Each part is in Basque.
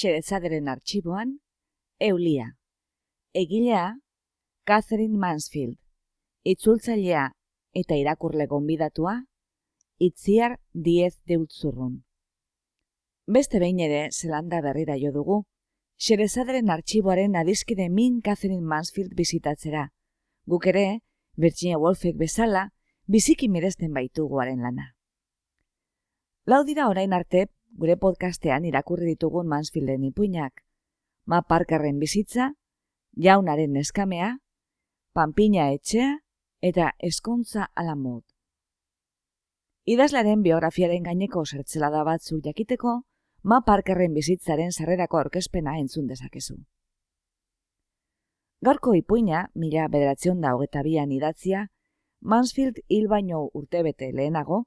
Xerezaderen arxiboan, Eulia. Egilea, Catherine Mansfield. Itzultzailea eta irakurle gonbidatua, itziar diez deutzurrun. Beste behin ere, zelanda berrira jo dugu, xerezaderen arxiboaren adiskide min Catherine Mansfield bizitatzera. Guk ere, Virginia Woolfek bezala, biziki miresten baituguaren lana. Lau dira orain arte, gure podcastean irakurri ditugun Mansfielden ipuinak. Ma Parkerren bizitza, jaunaren eskamea, panpina etxea eta eskontza alamot. Idazlaren biografiaren gaineko zertzelada batzu jakiteko, Ma Parkerren bizitzaren sarrerako aurkezpena entzun dezakezu. Gaurko ipuina, mila bederatzen da hogeta bian idatzia, Mansfield hil baino urtebete lehenago,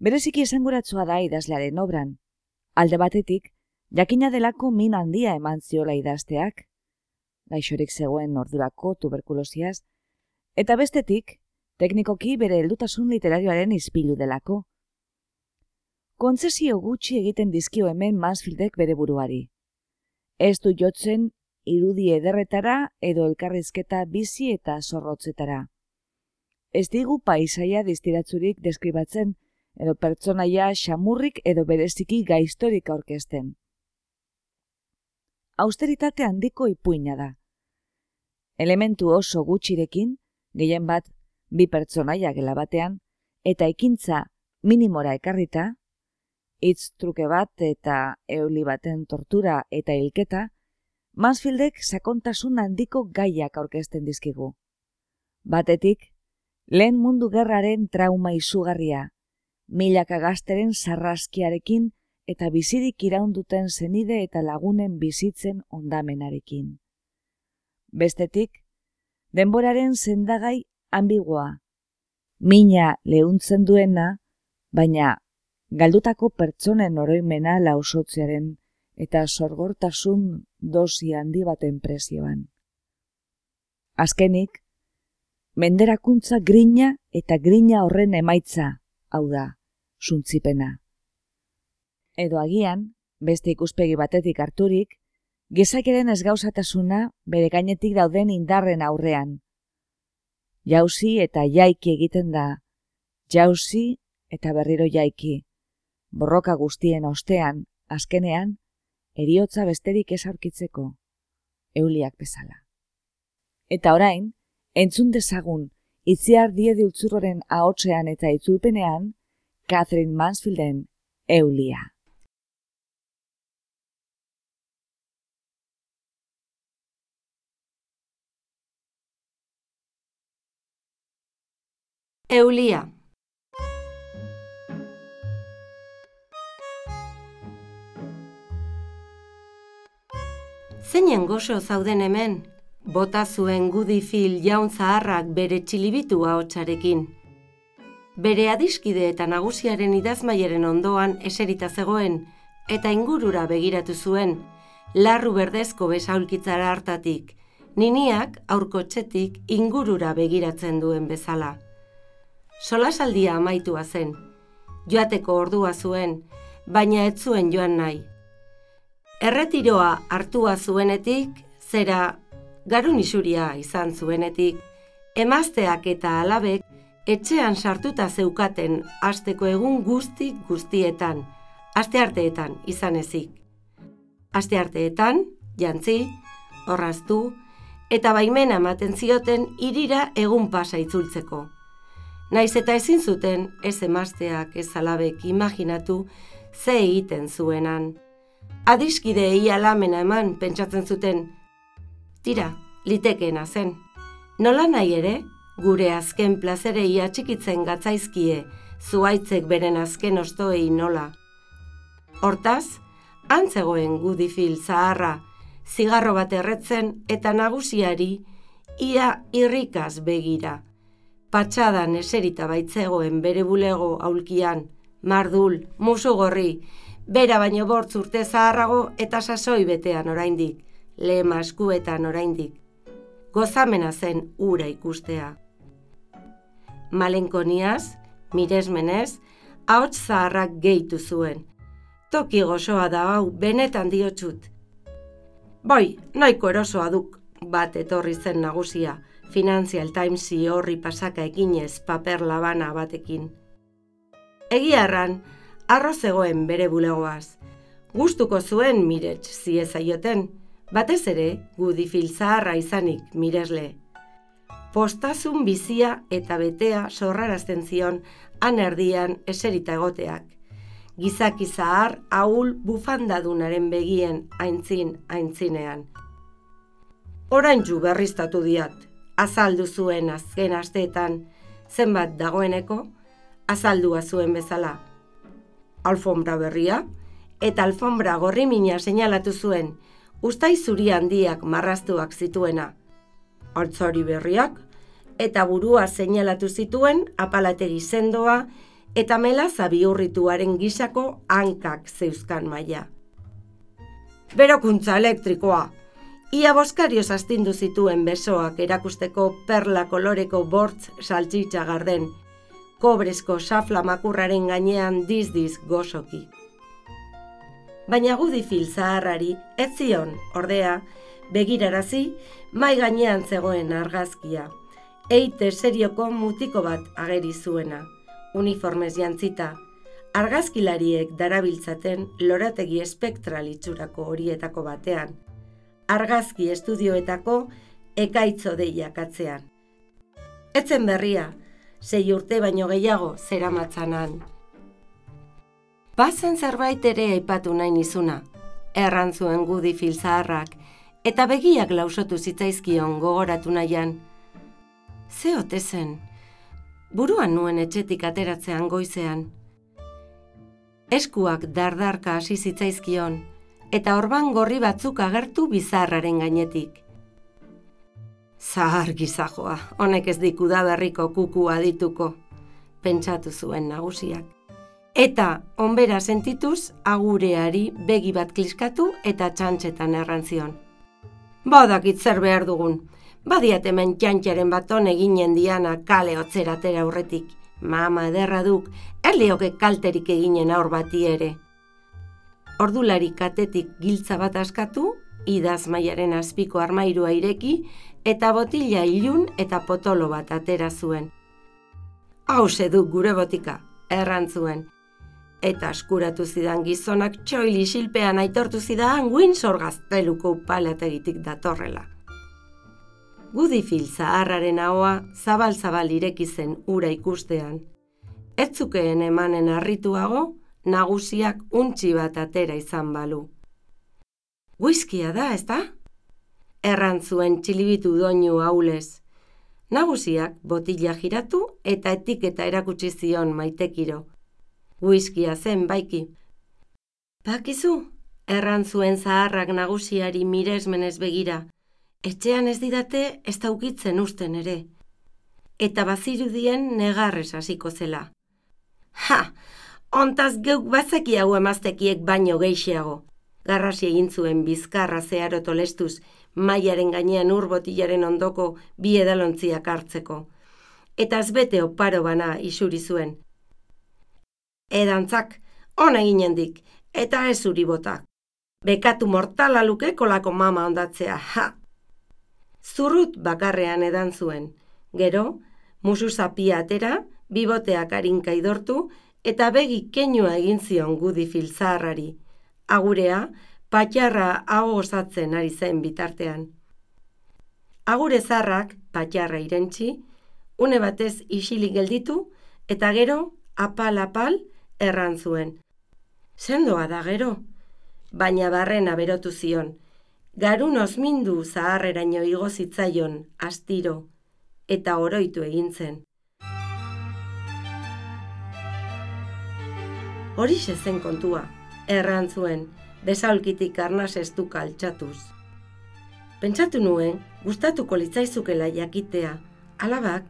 bereziki esanguratsua da idazlearen obran, Alde batetik, jakina delako min handia eman ziola idazteak, gaixorik zegoen ordurako tuberkulosiaz, eta bestetik, teknikoki bere heldutasun literarioaren izpilu delako. Kontzesio gutxi egiten dizkio hemen Mansfieldek bere buruari. Ez du jotzen irudi ederretara edo elkarrizketa bizi eta zorrotzetara. Ez digu paisaia distiratzurik deskribatzen edo pertsonaia xamurrik edo bereziki gaiztorik aurkezten. Austeritate handiko ipuina da. Elementu oso gutxirekin, gehien bat bi pertsonaia gela batean, eta ekintza minimora ekarrita, hitz truke bat eta euli baten tortura eta hilketa, Mansfieldek sakontasun handiko gaiak aurkezten dizkigu. Batetik, lehen mundu gerraren trauma izugarria, milaka gazteren sarraskiarekin eta bizirik iraunduten zenide eta lagunen bizitzen ondamenarekin. Bestetik, denboraren zendagai ambigoa, mina lehuntzen duena, baina galdutako pertsonen oroimena lausotzearen eta sorgortasun dosi handi baten presioan. Azkenik, menderakuntza grina eta grina horren emaitza, hau da, suntzipena. Edo agian, beste ikuspegi batetik harturik, gezakeren ez gauzatasuna bere gainetik dauden indarren aurrean. Jauzi eta jaiki egiten da, jauzi eta berriro jaiki. Borroka guztien ostean, azkenean, eriotza besterik ez aurkitzeko, euliak bezala. Eta orain, entzun dezagun, itziar diedi utzurroren ahotsean eta itzulpenean, Catherine Mansfielden Eulia. Eulia. Zeinen goxo zauden hemen, bota zuen gudifil jaun zaharrak bere txilibitu ahotsarekin bere adiskide eta nagusiaren idazmaieren ondoan eserita zegoen eta ingurura begiratu zuen, larru berdezko besaulkitzara hartatik, niniak aurko txetik ingurura begiratzen duen bezala. Solasaldia amaitua zen, joateko ordua zuen, baina ez zuen joan nahi. Erretiroa hartua zuenetik, zera garun isuria izan zuenetik, emazteak eta alabek etxean sartuta zeukaten asteko egun guzti guztietan, astearteetan izan ezik. Astearteetan, jantzi, horraztu, eta baimena ematen zioten irira egun pasa itzultzeko. Naiz eta ezin zuten ez emazteak ez alabek imaginatu ze egiten zuenan. Adiskide ia eman pentsatzen zuten. Tira, litekeena zen. Nola nahi ere, gure azken plazere ia txikitzen gatzaizkie, zuaitzek beren azken ostoei nola. Hortaz, antzegoen gudifil zaharra, zigarro bat erretzen eta nagusiari ia irrikaz begira. Patxadan eserita baitzegoen bere bulego aulkian, mardul, musu gorri, bera baino bortz urte zaharrago eta sasoi betean oraindik, lehema eskuetan oraindik. Gozamena zen ura ikustea. Malenkoniaz, miresmenez, ahots zaharrak gehitu zuen. Toki gozoa da hau, benetan diotxut. Boi, nahiko erosoa duk, bat etorri zen nagusia, Financial Timesi horri pasaka eginez paper labana batekin. Egiarran, arro zegoen bere bulegoaz. Gustuko zuen mirets ziezaioten, batez ere gudifil zaharra izanik miresle. Postazun bizia eta betea sorrarazten zion han erdian eserita egoteak. Gizaki zahar ahul bufandadunaren begien aintzin aintzinean. Orain ju berriztatu diat, azaldu zuen azken asteetan, zenbat dagoeneko, azaldua zuen bezala. Alfombra berria, eta alfombra gorri mina seinalatu zuen, ustai zuri handiak marraztuak zituena. Altzari berriak, eta burua seinalatu zituen apalategi sendoa eta melaza bihurrituaren gisako hankak zeuzkan maila. Berokuntza elektrikoa, ia boskarioz astindu zituen besoak erakusteko perla koloreko bortz saltxitsa garden, kobrezko safla makurraren gainean dizdiz gozoki. Baina gudifil zaharrari, ez zion, ordea, begirarazi, mai gainean zegoen argazkia – eite serioko mutiko bat ageri zuena, uniformez jantzita, argazkilariek darabiltzaten lorategi espektral itxurako horietako batean, argazki estudioetako ekaitzo deiak atzean. Etzen berria, sei urte baino gehiago zera matzanan. Bazen zerbait ere aipatu nahi nizuna, errantzuen gudi filzaharrak, eta begiak lausotu zitzaizkion gogoratu nahian, ze ote zen, buruan nuen etxetik ateratzean goizean. Eskuak dardarka hasi zitzaizkion, eta orban gorri batzuk agertu bizarraren gainetik. Zahar gizajoa, honek ez diku da berriko kukua dituko, pentsatu zuen nagusiak. Eta, onbera sentituz, agureari begi bat kliskatu eta txantxetan errantzion. Badakit zer behar dugun, Badiat hemen txantxaren baton eginen diana kale otzeratera aurretik. Mama ederra duk, erlioke kalterik eginen aur bati ere. Ordulari katetik giltza bat askatu, idaz maiaren azpiko armairua ireki, eta botila ilun eta potolo bat atera zuen. Hau duk gure botika, errantzuen. Eta askuratu zidan gizonak txoili silpean aitortu zidan Windsor gazteluko upalategitik datorrela. Gudifil zaharraren ahoa zabal-zabal ireki zen ura ikustean. Etzukeen emanen harrituago, nagusiak untxi bat atera izan balu. Whiskia da, ez da? Errantzuen txilibitu doinu haulez. Nagusiak botila giratu eta etiketa erakutsi zion maitekiro. Whiskia zen baiki. Bakizu, errantzuen zaharrak nagusiari miresmenez begira, etxean ez didate ez daukitzen usten ere. Eta bazirudien negarrez hasiko zela. Ha! Ontaz geuk bazaki hau emaztekiek baino geixiago. Garrasi egin zuen bizkarra zeharo tolestuz, maiaren gainean urbotilaren ondoko bi edalontziak hartzeko. Eta azbete oparo bana isuri zuen. Edantzak, ona dik, eta ez uri botak. Bekatu mortala luke kolako mama ondatzea, ha! Zurrut bakarrean edan zuen. Gero, musu zapia atera, biboteak harinka idortu, eta begi keinua egin zion gudi filzaharrari. Agurea, patxarra hau osatzen ari zen bitartean. Agure zarrak, patxarra irentzi, une batez isilik gelditu, eta gero, apal-apal, erran zuen. Sendoa da gero, baina barrena berotu zion, garun osmindu zaharreraino igo zitzaion, astiro, eta oroitu egin zen. Horixe zen kontua, erran zuen, besaulkitik arnaz estuka altxatuz. Pentsatu nuen, gustatuko litzaizukela jakitea, alabak,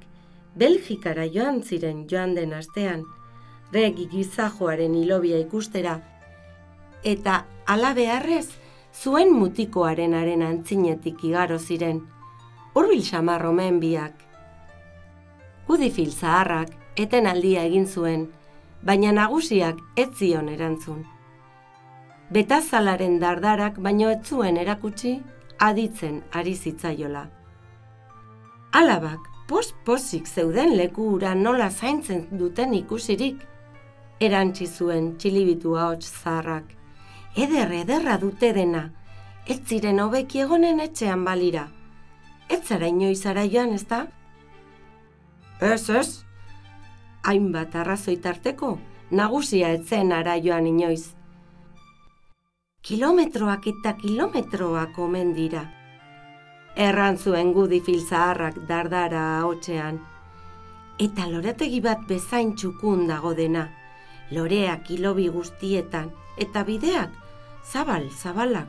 Belgikara joan ziren joan den astean, regi gizajoaren hilobia ikustera, eta alabearrez, zuen mutikoarenaren antzinetik igaro ziren, urbil xamar omen biak. Udifil zaharrak, eten aldia egin zuen, baina nagusiak ez zion erantzun. Betazalaren dardarak baino ez zuen erakutsi aditzen ari zitzaiola. Alabak, pos-posik zeuden lekura nola zaintzen duten ikusirik, erantzi zuen txilibitu ahots zaharrak. Eder, ederra dute dena, ez ziren hobeki egonen etxean balira. Ez zara inoiz ara joan, ez da? Ez, ez. Hainbat arrazoitarteko, nagusia etzen ara joan inoiz. Kilometroak eta kilometroak omen dira. Erran zuen gudi filzaharrak dardara hotxean. Eta loretegi bat bezain txukun dago dena. Loreak kilobi guztietan eta bideak zabal, zabalak.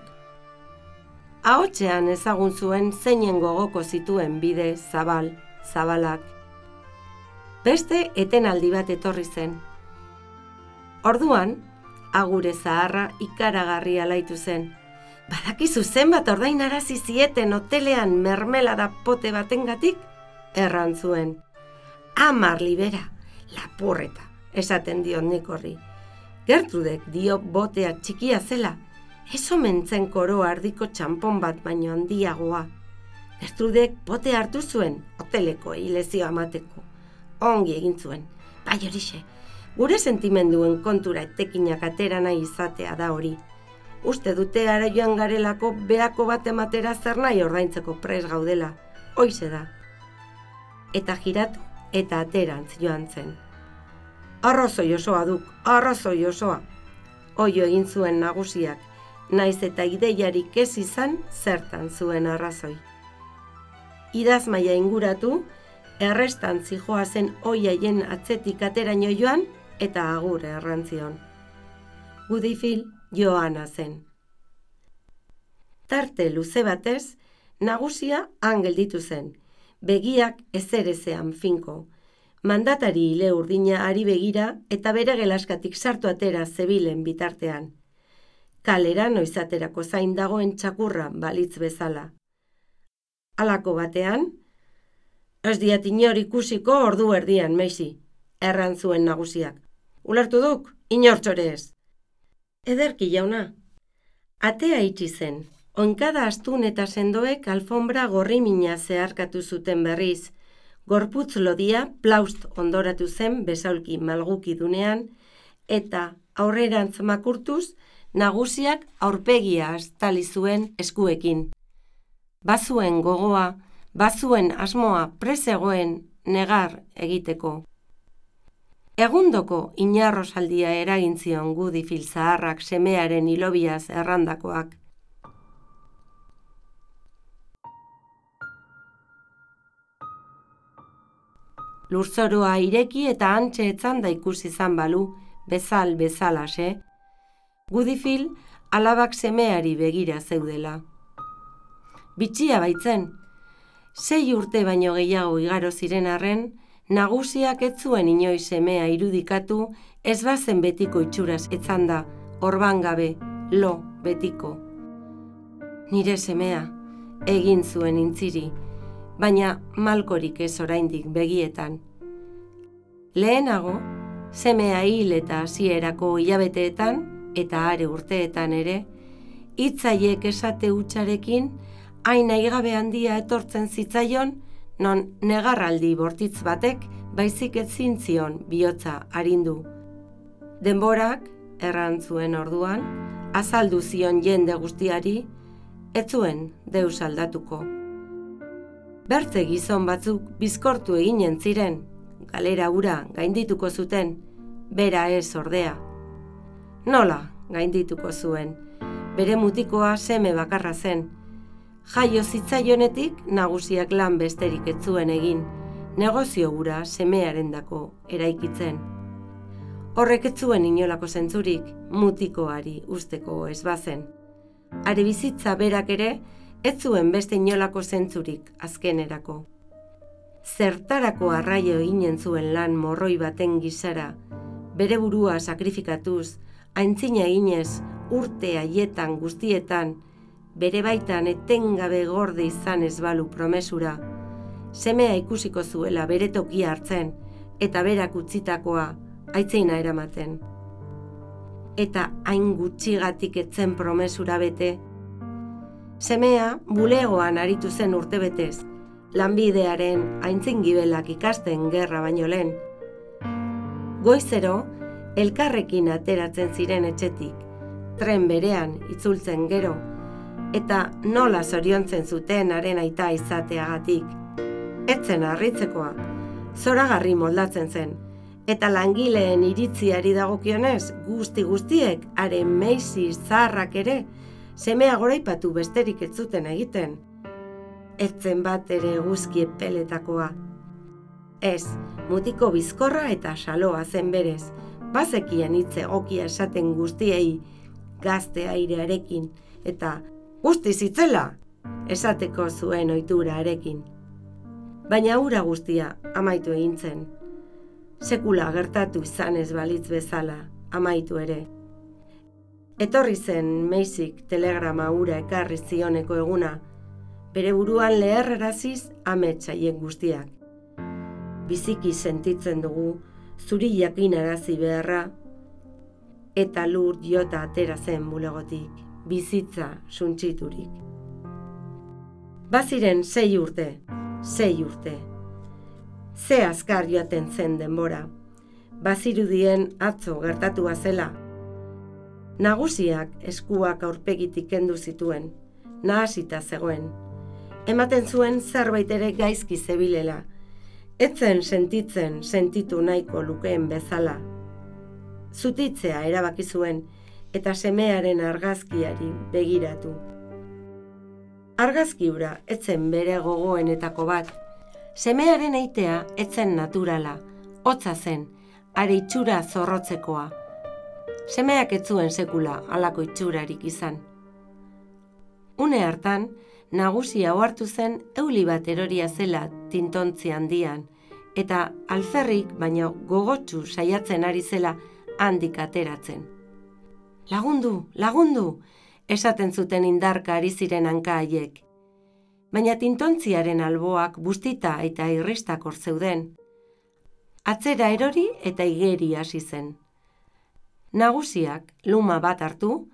Ahotxean ezagun zuen zeinen gogoko zituen bide zabal, zabalak. Beste etenaldi bat etorri zen. Orduan, agure zaharra ikaragarri alaitu zen. Badakizu zenbat ordainarazi zieten hotelean mermelada pote batengatik? Erran zuen. Amar libera, lapurreta, esaten dio nik horri. Gertrudek dio botea txikia zela, ez omentzen koro ardiko txampon bat baino handiagoa. Gertrudek bote hartu zuen, hoteleko hilezio amateko. Ongi egin zuen, bai horixe, gure sentimenduen kontura etekinak atera nahi izatea da hori. Uste dute ara joan garelako beako bat ematera zer nahi ordaintzeko pres gaudela, hoize da. Eta giratu eta aterantz joan zen. Arrazoi osoa duk, arrazoi osoa. Oio egin zuen nagusiak, naiz eta ideiarik ez izan zertan zuen arrazoi. Idaz maia inguratu, errestan zijoa zen oiaien atzetik ateraino joan, eta agur errantzion. Gudifil joana zen. Tarte luze batez, nagusia angel ditu zen, begiak ezerezean finko. Mandatari hile urdina ari begira eta bere gelaskatik sartu atera zebilen bitartean. Kalera noizaterako zain dagoen txakurra balitz bezala. Alako batean, ez diat inor ikusiko ordu erdian, meisi, erran zuen nagusiak. Ulertu duk, inortxore ez. Ederki jauna. Atea itxi zen, onkada astun eta sendoek alfombra gorri mina zeharkatu zuten berriz, gorputz lodia plaust ondoratu zen besaulki malguki dunean, eta aurrerantz makurtuz, nagusiak aurpegia astali zuen eskuekin. Bazuen gogoa, bazuen asmoa prezegoen negar egiteko. Egundoko inarrosaldia eragintzion gudi filzaharrak semearen ilobiaz errandakoak. Lurzoroa ireki eta antxe etzan da ikusi zan balu, bezal bezalase, gudifil alabak semeari begira zeudela. Bitxia baitzen, sei urte baino gehiago igaro ziren arren, Nagusiak ez zuen inoiz semea irudikatu, ez bazen betiko itxuraz etzan da, orban gabe, lo betiko. Nire semea, egin zuen intziri, baina malkorik ez oraindik begietan. Lehenago, semea hil eta hasierako hilabeteetan eta are urteetan ere, hitzaiek esate hutsarekin, hain aigabe handia etortzen zitzaion, non negarraldi bortitz batek baizik ez zintzion bihotza arindu. Denborak, erran zuen orduan, azaldu zion jende guztiari, ez zuen deus aldatuko. Bertze gizon batzuk bizkortu eginen ziren, galera ura gaindituko zuten, bera ez ordea. Nola gaindituko zuen, bere mutikoa seme bakarra zen. Jaio zitzaionetik nagusiak lan besterik ez zuen egin, negozio gura semearen dako eraikitzen. Horrek ez zuen inolako zentzurik mutikoari usteko ez bazen. Are bizitza berak ere, ez zuen beste inolako zentzurik azkenerako. Zertarako arraio eginen zuen lan morroi baten gizara, bere burua sakrifikatuz, aintzina eginez, urte haietan guztietan, bere baitan etengabe gorde izan ez balu promesura, semea ikusiko zuela bere tokia hartzen, eta berak utzitakoa aitzeina eramaten. Eta hain gutxigatik etzen promesura bete, Semea bulegoan aritu zen urtebetez, lanbidearen aintzin gibelak ikasten gerra baino lehen. Goizero, elkarrekin ateratzen ziren etxetik, tren berean itzultzen gero, eta nola zoriontzen zuten haren aita izateagatik. Etzen harritzekoa, zoragarri moldatzen zen, eta langileen iritziari dagokionez guzti guztiek haren meisi zarrak ere, semea goraipatu besterik ez zuten egiten. Etzen bat ere guzkie peletakoa. Ez, mutiko bizkorra eta saloa zen berez, bazekien hitze okia esaten guztiei gazte airearekin, eta guzti zitzela esateko zuen oiturarekin. Baina ura guztia amaitu egin zen. Sekula gertatu izan ez balitz bezala, amaitu ere. Etorri zen meizik telegrama ura ekarri zioneko eguna, bere buruan leherreraziz ametsaien guztiak. Biziki sentitzen dugu, zuri jakin arazi beharra, eta lur jota atera zen bulegotik, bizitza suntsiturik. Baziren sei urte, sei urte. Ze azkar joaten zen denbora, bazirudien atzo gertatua zela, Nagusiak eskuak aurpegitik kendu zituen, nahasita zegoen. Ematen zuen zerbait ere gaizki zebilela. Etzen sentitzen sentitu nahiko lukeen bezala. Zutitzea erabaki zuen eta semearen argazkiari begiratu. Argazkiura etzen bere gogoenetako bat. Semearen eitea etzen naturala, hotza zen, are itxura zorrotzekoa semeak ez zuen sekula alako itxurarik izan. Une hartan, nagusia ohartu zen euli bat eroria zela tintontzi handian, eta alferrik baina gogotsu saiatzen ari zela handik ateratzen. Lagundu, lagundu, esaten zuten indarka ari ziren hanka haiek. Baina tintontziaren alboak bustita eta irristak zeuden. Atzera erori eta igeri hasi zen. Nagusiak luma bat hartu,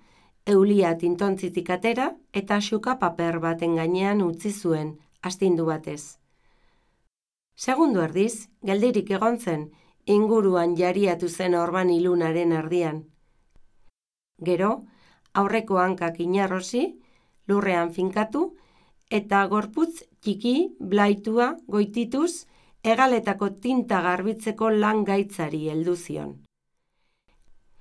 eulia tintontzitik atera eta xuka paper baten gainean utzi zuen astindu batez. Segundu erdiz, geldirik egon zen, inguruan jariatu zen orban ilunaren erdian. Gero, aurreko hankak inarrosi, lurrean finkatu, eta gorputz txiki, blaitua, goitituz, egaletako tinta garbitzeko lan gaitzari heldu zion.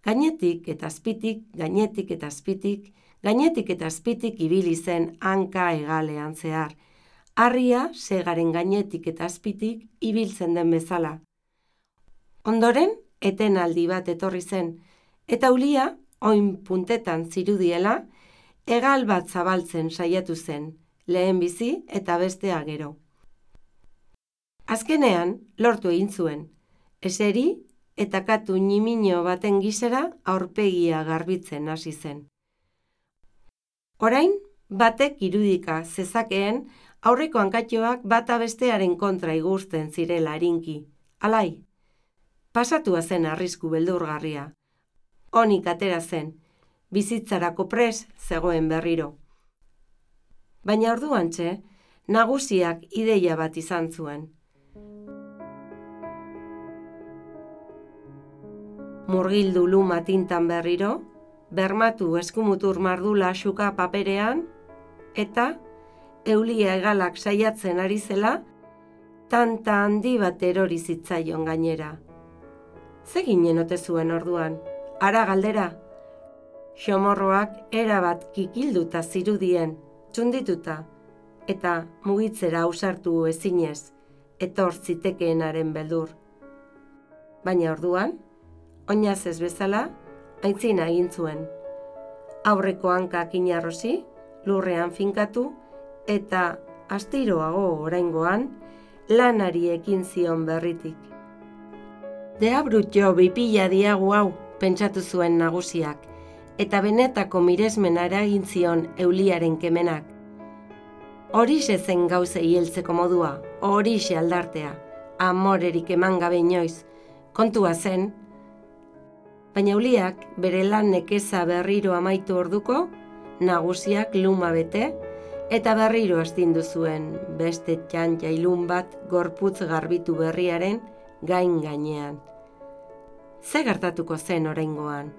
Gainetik eta azpitik, gainetik eta azpitik, gainetik eta azpitik ibili zen hanka egalean zehar. Harria segaren gainetik eta azpitik ibiltzen den bezala. Ondoren, eten aldi bat etorri zen, eta ulia, oin puntetan zirudiela, egal bat zabaltzen saiatu zen, lehen bizi eta bestea gero. Azkenean, lortu egin zuen, eseri eta katu nimino baten gizera aurpegia garbitzen hasi zen. Orain, batek irudika zezakeen aurreko hankatioak bata bestearen kontra igusten zirela harinki. Alai, pasatua zen arrisku beldurgarria. Honik atera zen, bizitzarako pres zegoen berriro. Baina orduan txe, nagusiak ideia bat izan zuen. Murgildu luma tintan berriro, bermatu eskumutur mardula xuka paperean, eta eulia egalak saiatzen ari zela, tanta handi bat erori zitzaion gainera. Zeginen ote zuen orduan, ara galdera. Xomorroak erabat kikilduta zirudien, txundituta, eta mugitzera ausartu ezinez, etor zitekeenaren beldur. Baina orduan, oinaz ez bezala, aintzina egin zuen. Aurreko hankak inarrosi, lurrean finkatu, eta astiroago oraingoan, lanari ekin zion berritik. Dea brutio bipila diagu hau, pentsatu zuen nagusiak, eta benetako miresmen eragin zion euliaren kemenak. Horixe zen gauze hieltzeko modua, horixe aldartea, amorerik eman gabe inoiz, kontua zen, baina euliak bere lan nekeza berriro amaitu orduko, nagusiak luma bete, eta berriro astindu zuen beste txantxa ilun bat gorputz garbitu berriaren gain gainean. Ze gertatuko zen oraingoan?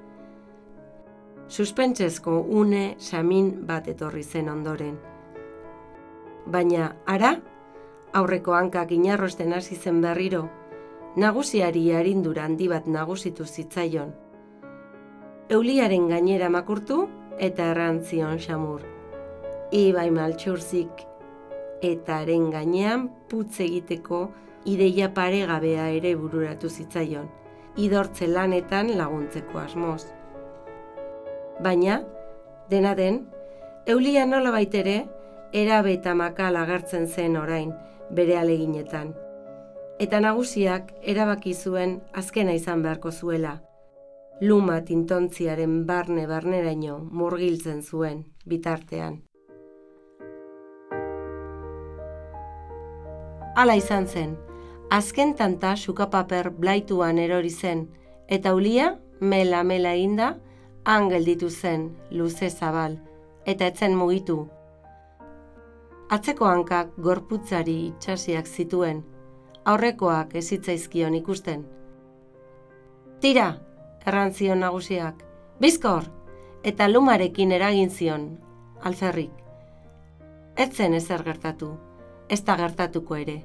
Suspentsezko une samin bat etorri zen ondoren. Baina, ara, aurreko hankak inarrosten hasi zen berriro, nagusiari arindura handi bat nagusitu zitzaion. Euliaren gainera makurtu eta errantzion xamur ibai maltsurzik eta haren gainean putz egiteko ideia paregabea ere bururatu zitzaion, idortze lanetan laguntzeko asmoz. Baina, dena den, eulia nola baitere, erabe eta makal agertzen zen orain bere aleginetan. Eta nagusiak erabaki zuen azkena izan beharko zuela. Luma tintontziaren barne barneraino murgiltzen zuen bitartean. Hala izan zen, azken tanta sukapaper blaituan erori zen, eta ulia, mela mela inda, angel ditu zen, luze zabal, eta etzen mugitu. Atzeko hankak gorputzari itxasiak zituen, aurrekoak ezitzaizkion ikusten. Tira, errantzion nagusiak, bizkor, eta lumarekin eragin zion, alferrik. Etzen ezer gertatu ez da gertatuko ere.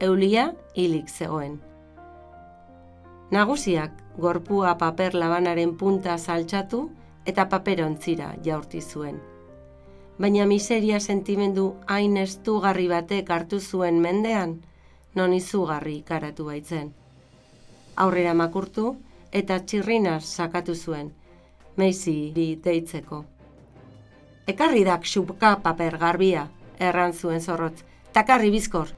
Eulia hilik zegoen. Nagusiak gorpua paper labanaren punta saltxatu eta paperontzira jaurti zuen. Baina miseria sentimendu hain estugarri batek hartu zuen mendean, non izugarri ikaratu baitzen. Aurrera makurtu eta txirrinaz sakatu zuen, meizi deitzeko. Ekarri dak xupka paper garbia, erran zuen zorrotz, takarri bizkor.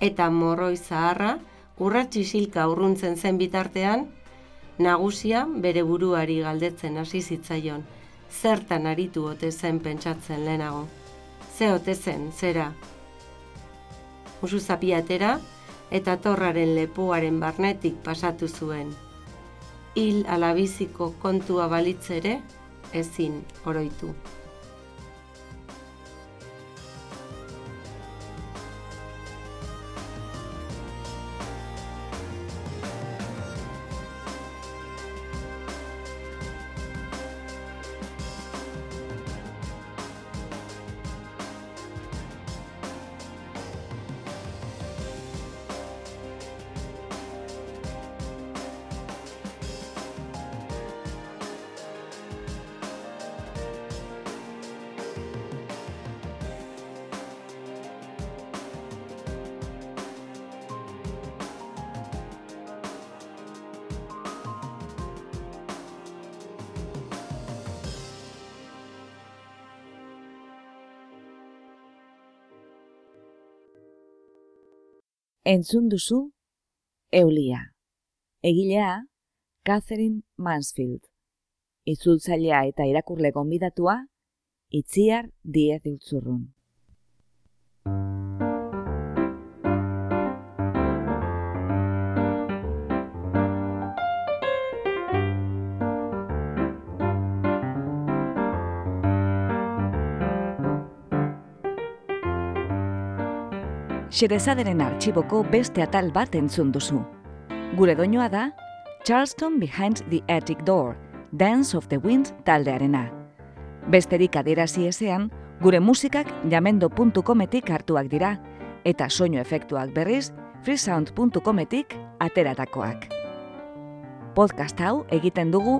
Eta morroi zaharra, urratxi silka urruntzen zen bitartean, nagusia bere buruari galdetzen hasi zitzaion, zertan aritu ote zen pentsatzen lehenago. Ze ote zen, zera. Musu zapiatera, eta torraren lepoaren barnetik pasatu zuen. Hil alabiziko kontua balitzere, ezin oroitu. Entzun duzu Eulia. Egilea Catherine Mansfield. Itzultzailea eta irakurle gonbidatua Itziar Diez Utzurrun. Xerezaderen arxiboko beste atal bat entzun duzu. Gure doinoa da, Charleston Behind the Attic Door, Dance of the Wind taldearena. Besterik adierazi ezean, Gure musikak jamendo.cometik hartuak dira, eta soinu efektuak berriz freesound.cometik ateratakoak. Podcast hau egiten dugu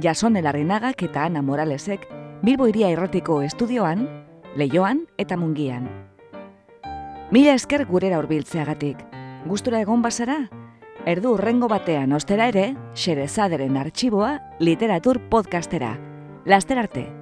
Jason Elarrinagak eta Ana Moralesek Bilbo Iria Irratiko estudioan, Leioan eta Mungian. Mila esker gurera hurbiltzeagatik. Gustura egon bazara? Erdu urrengo batean ostera ere, Xerezaderen artxiboa literatur podcastera. Laster arte!